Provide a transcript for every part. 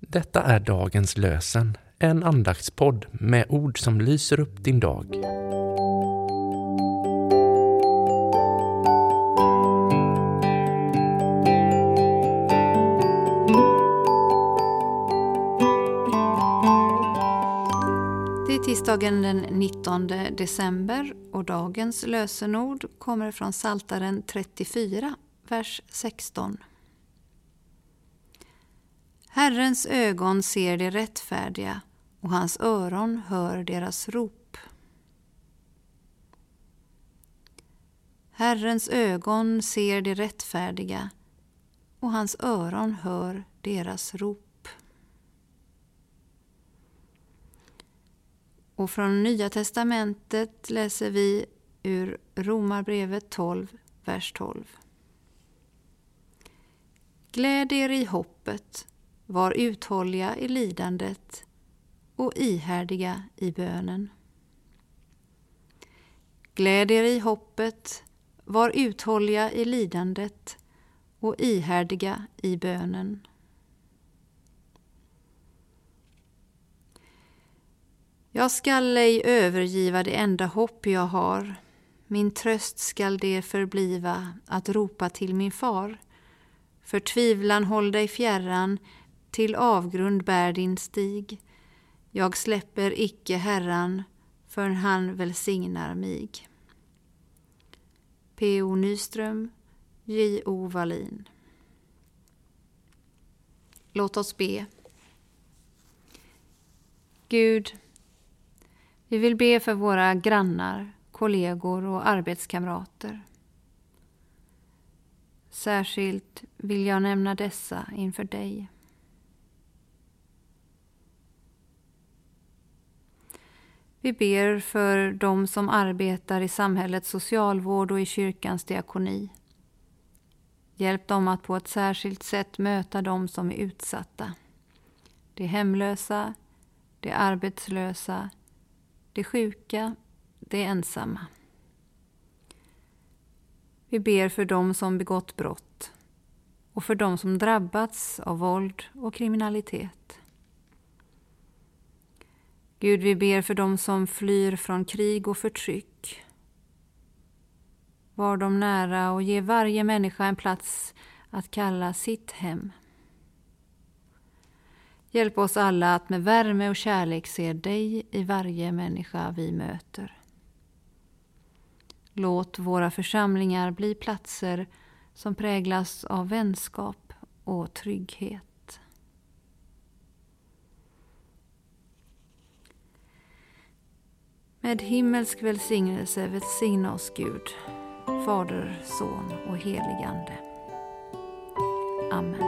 Detta är dagens lösen, en andaktspodd med ord som lyser upp din dag. Det är tisdagen den 19 december och dagens lösenord kommer från Saltaren 34, vers 16. Herrens ögon ser de rättfärdiga och hans öron hör deras rop. Herrens ögon ser de rättfärdiga och hans öron hör deras rop. Och från Nya testamentet läser vi ur Romarbrevet 12, vers 12. Gläd er i hoppet, var uthålliga i lidandet och ihärdiga i bönen. Gläd er i hoppet, var uthålliga i lidandet och ihärdiga i bönen. Jag skall ej övergiva det enda hopp jag har. Min tröst skall det förbliva att ropa till min far. Förtvivlan håll dig fjärran, till avgrund bär din stig. Jag släpper icke Herran förrän han välsignar mig. P.O. Nyström, J.O. Wallin. Låt oss be. Gud, vi vill be för våra grannar, kollegor och arbetskamrater. Särskilt vill jag nämna dessa inför dig. Vi ber för dem som arbetar i samhällets socialvård och i kyrkans diakoni. Hjälp dem att på ett särskilt sätt möta dem som är utsatta. De hemlösa, de arbetslösa, de sjuka, de ensamma. Vi ber för dem som begått brott och för dem som drabbats av våld och kriminalitet. Gud, vi ber för dem som flyr från krig och förtryck. Var dem nära och ge varje människa en plats att kalla sitt hem. Hjälp oss alla att med värme och kärlek se dig i varje människa vi möter. Låt våra församlingar bli platser som präglas av vänskap och trygghet. Med himmelsk välsignelse välsigna oss Gud, Fader, Son och helig Ande. Amen.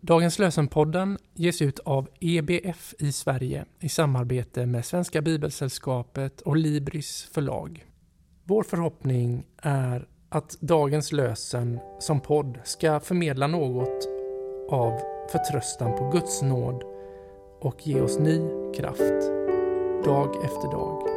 Dagens lösenpodden ges ut av EBF i Sverige i samarbete med Svenska Bibelsällskapet och Libris förlag. Vår förhoppning är att dagens lösen som podd ska förmedla något av förtröstan på Guds nåd och ge oss ny kraft dag efter dag.